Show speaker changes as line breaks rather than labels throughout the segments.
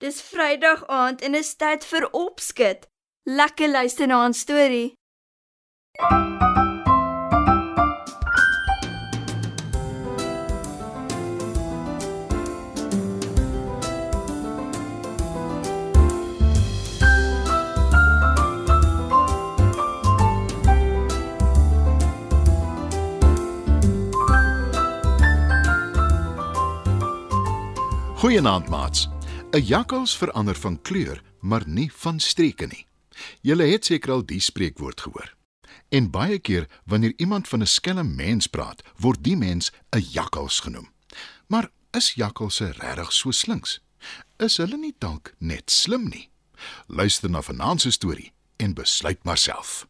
Dis Vrydag aand en is tyd vir opskud. Lekker luister na 'n storie.
Goeienaand maats. 'n Jakkals verander van kleur, maar nie van streke nie. Julle het seker al die spreekwoord gehoor. En baie keer wanneer iemand van 'n skelm mens praat, word die mens 'n jakkals genoem. Maar is jakkalse regtig so slinks? Is hulle nie dalk net slim nie? Luister na vanaand se storie en besluit maar self.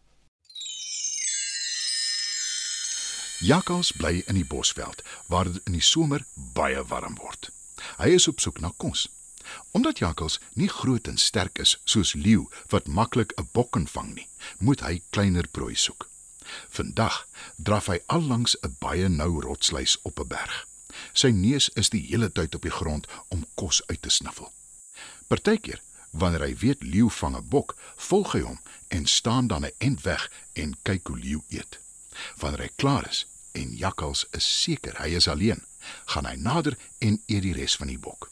Jakkals bly in die bosveld waar dit in die somer baie warm word. Hy is op soek na kos. Omdat jakkals nie groot en sterk is soos leeu wat maklik 'n bok kan vang nie, moet hy kleiner prooi soek. Vandag draf hy allangs 'n baie nou rotsluis op 'n berg. Sy neus is die hele tyd op die grond om kos uit te snuffel. Partykeer, wanneer hy weet leeu vang 'n bok, volg hy hom en staan dan 'n end weg en kyk hoe leeu eet. Wanneer hy klaar is en jakkals is seker hy is alleen, gaan hy nader en eet die res van die bok.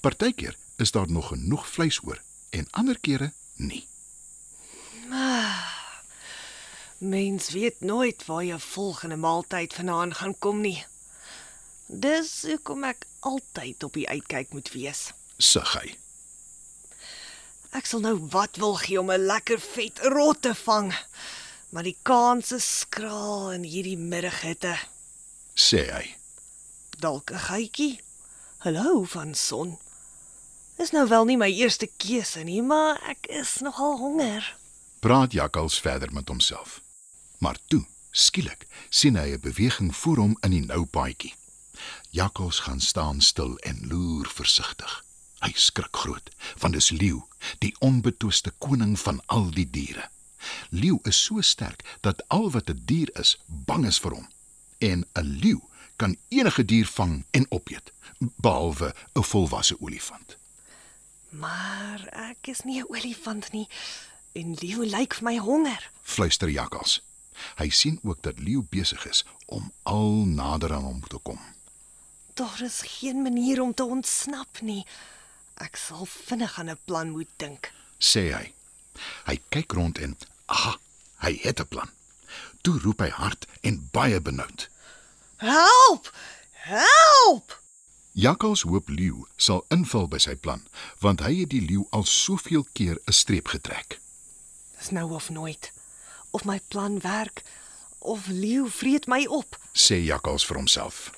Partykeer is daar nog genoeg vleis oor en ander kere nie.
Mens weet nooit waar jou volgende maaltyd vanaand gaan kom nie. Dis hoekom ek altyd op die uitkyk moet wees.
Sug hy.
Ek sal nou wat wil gee om 'n lekker vet rot te vang. Maar die kans is skraal in hierdie middaghitte.
sê hy.
Dalk 'n Hallo van son. Dis nou wel nie my eerste keuse nie, maar ek is nogal honger.
Praat jakkals verder met homself. Maar toe, skielik, sien hy 'n beweging voor hom in die nou paadjie. Jakkals gaan staan stil en loer versigtig. Hy skrik groot, want dis leeu, die onbetwiste koning van al die diere. Leeu is so sterk dat al wat 'n die dier is, bang is vir hom. En 'n leeu kan enige dier vang en opeet, behalwe 'n volwasse olifant.
Maar ek is nie 'n olifant nie en leeu lyk vir my honger.
Fluister jakkals. Hy sien ook dat leeu besig is om al nader aan hom te kom.
Daar is geen manier om te ontsnap nie. Ek sal vinnig aan 'n plan moet dink.
sê hy. Hy kyk rond en aha, hy het 'n plan. Toe roep hy hard en baie benoud.
Help! Help!
Jakkals hoop leeu sal inval by sy plan, want hy het die leeu al soveel keer 'n streep getrek.
Dis nou of nooit. Of my plan werk of leeu vreet my op.
sê Jakkals vir homself.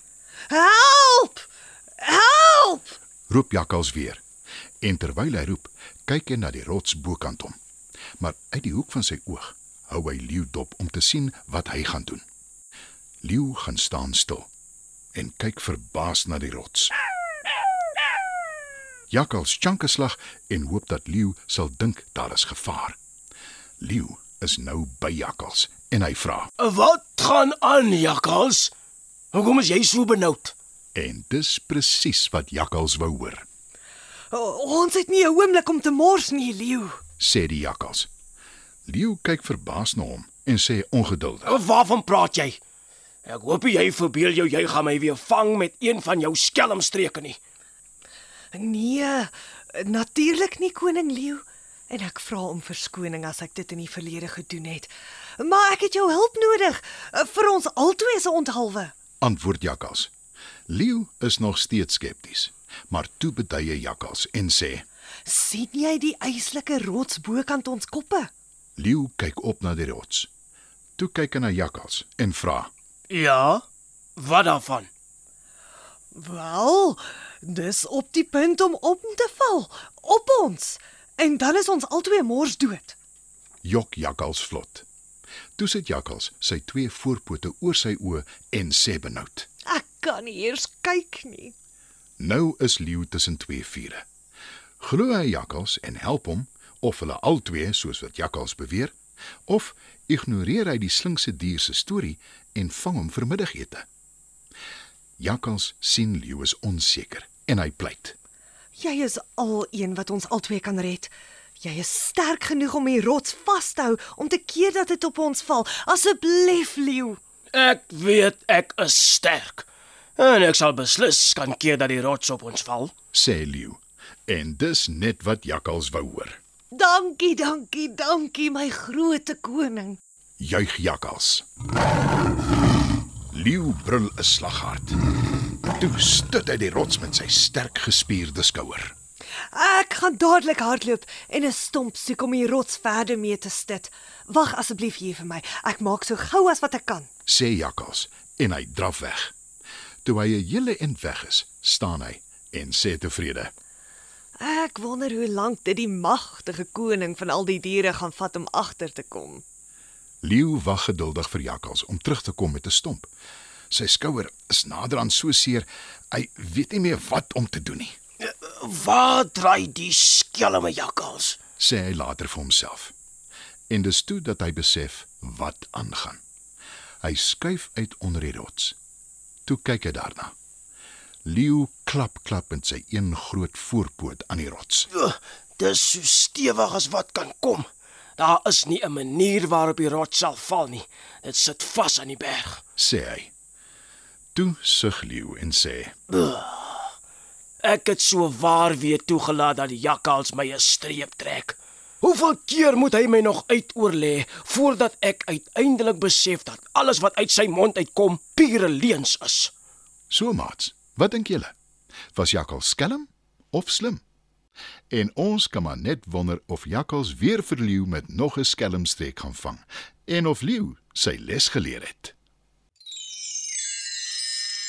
Help! Help!
Roep Jakkals weer. En terwyl hy roep, kyk hy na die rots bokant hom. Maar uit die hoek van sy oog hou hy leeu dop om te sien wat hy gaan doen. Leeu gaan staan stil en kyk verbaas na die rots. Jakkals chunke slag en hoop dat leeu sal dink daar is gevaar. Leeu is nou by Jakkals en hy vra:
Wat gaan aan, jakkals? Hoekom is jy so benoud?
En dis presies wat Jakkals wou hoor,
O, ons het nie 'n oomblik om te mors nie, leeu.
sê die Jakkals. Leeu kyk verbaas na hom en sê ongeduldig:
Waarvan praat jy? Ek hoop jy verbeel jou jy gaan my weer vang met een van jou skelmstreke nie.
Nee, natuurlik nie koning leeu. En ek vra om verskoning as ek dit in die verlede gedoen het. Maar ek het jou hulp nodig eh, vir ons albei se onthaalwe.
Antwoord Jakkals. Leeu is nog steeds skepties, maar toe beduie Jakkals en sê:
sien jy die eislike rots bokant ons koppe?
Leeu kyk op na die rots. Toe kyk hy na Jakkals en vra:
Ja? Wat daarvan?
Wel, dis op die punt om om te val op ons. En dan is ons albei mors dood.
"Jok Jakkals vlot." Toe sit Jakkals sy twee voorpote oor sy oë en sê benoud:
Ek kan nie eers kyk nie.
"Nou is Leeu tussen twee vure. Glo hy Jakkals en help hom of hulle albei soos wat Jakkals beweer, of ignoreer hy die slinkse dier se storie en vang hom vir middagete. Jakkals sien leeu is onseker en hy pleit.
Jy is al een wat ons albei kan red. Jy is sterk genoeg om die rots vas te hou om te keer dat dit op ons val. Asseblief, leeu.
Ek weet ek is sterk. En ek sal beslis kan keer dat die rots op ons val.
sê leeu. En dis net wat jakkals wou hoor.
Dankie, dankie, dankie my groote koning.
Juig jakkals. Leeu brul 'n slaghard. Toe stut hy die rots met sy sterk gespierde skouer.
Ek gaan dadelik hardloop en 'n stomp soek om die rots verder mee te stit. Wag asseblief hier vir my. Ek maak so gou as wat ek kan.
sê jakkals en hy draf weg. Toe hy 'n hele end weg is, staan hy en sê tevrede:
Ek wonder hoe lank dit die magtige koning van al die diere gaan vat om agter te kom.
Leeu wag geduldig vir jakkals om terug te kom met 'n stomp. Sy skouer is nader aan so seer, hy weet nie meer wat om te doen nie,
Waar draai die skelme jakkals?
sê hy later vir homself. En dis toe dat hy besef wat aangaan. Hy skuif uit onder die rots. Toe kyk hy daarna. Leeu klap klap met sy een groot voorpoot aan die rots.
Uh, dis so stewig as wat kan kom. Daar is nie 'n manier waarop die rots sal val nie. Dit sit vas aan die berg.
sê hy. Toe sug Leeu en sê:
Ek het so waar weer toegelaat dat die jakkals my 'n streep trek. Hoeveel keer moet hy my nog uitoorlê voordat ek uiteindelik besef dat alles wat uit sy mond uitkom pure leuns is?
"So maats, wat dink julle? Was jakkals skelm of slim?" En ons kan maar net wonder of jakkals weer vir leeu met nog 'n skelmstreek gaan vang en of leeu sy les geleer het.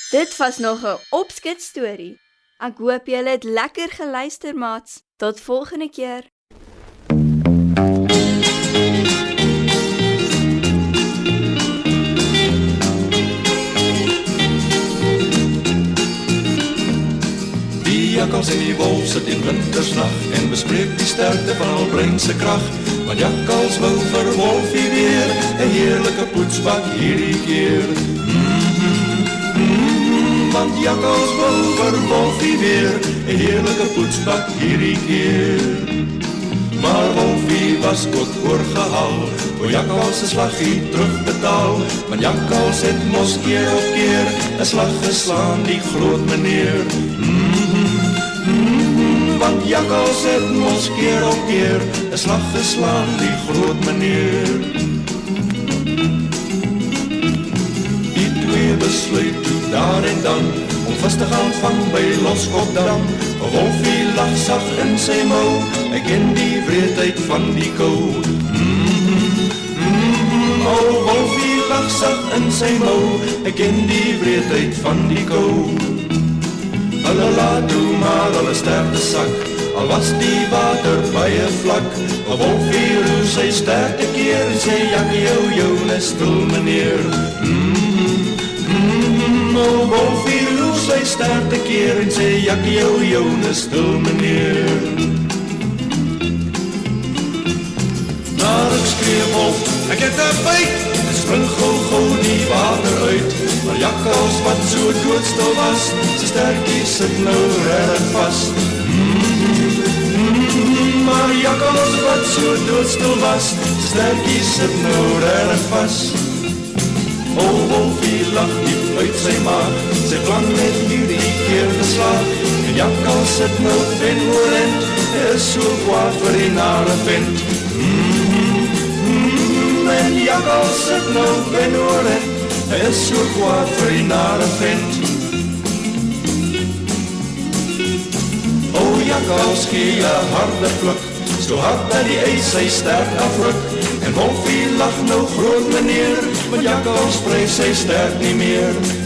Dit was nog 'n opskets storie. Ek hoop julle het lekker geluister, maats. Tot volgende keer.
Jakkals en die wolf sit in wintersnag en bespreek die sterkte van al brein se krag. Want jakkals wou vir wolfie weer 'n heerlike poetsbak hierdie keer. Mhm, mhm, Want jakkals wou vir wolfie weer 'n heerlike poetsbak hierdie keer. Maar Wolfie was ook oorgehaal O jakkals se slaggie terugbetaal Want jakkals het mos keer op keer 'n slag geslaan die groot meneer Want jakkals het mos keer op keer 'n slag geslaan die groot meneer Die twee besluit toe daar en dan om vas te gaan vang by Loskopdam. 'n Wolfie lag sag in sy mou, hy ken die wreedheid van die kou. Mhm, mhm, O Wolfie lag sag in sy mou, hy ken die wreedheid van die kou. Hulle laat toe maar hulle sterkte sak. Al was die water baie vlak. 'n Wolfie roer sy sterkte keer. Sê jakkie jou jou is stil meneer. Mm, mm, O Wolfie roer sy sterkte keer. En sê jakkie jou jou is stil meneer Maar ek het 'n byt. Ek spring gou gou die water uit. Maar jakkals wat so doodstil was, sy stertjie sit nou reg vas. Mm, mm, maar jakkals wat so doodstil was, sy stertjie sit nou reg vas. O wolfie lag diep uit sy maag, sy plan het hierdie keer geslaag. En jakkals sit nou ven oorend, is so kwaad vir die nare vent. En jakkals sit nou ven oorend, is so kwaad vir die nare vent. O jakkals gee 'n harde pluk, so hard dat die ys sy sterk afruk. En Wolfie lag nou groot meneer, want jakkals prys sy sterk nie meer.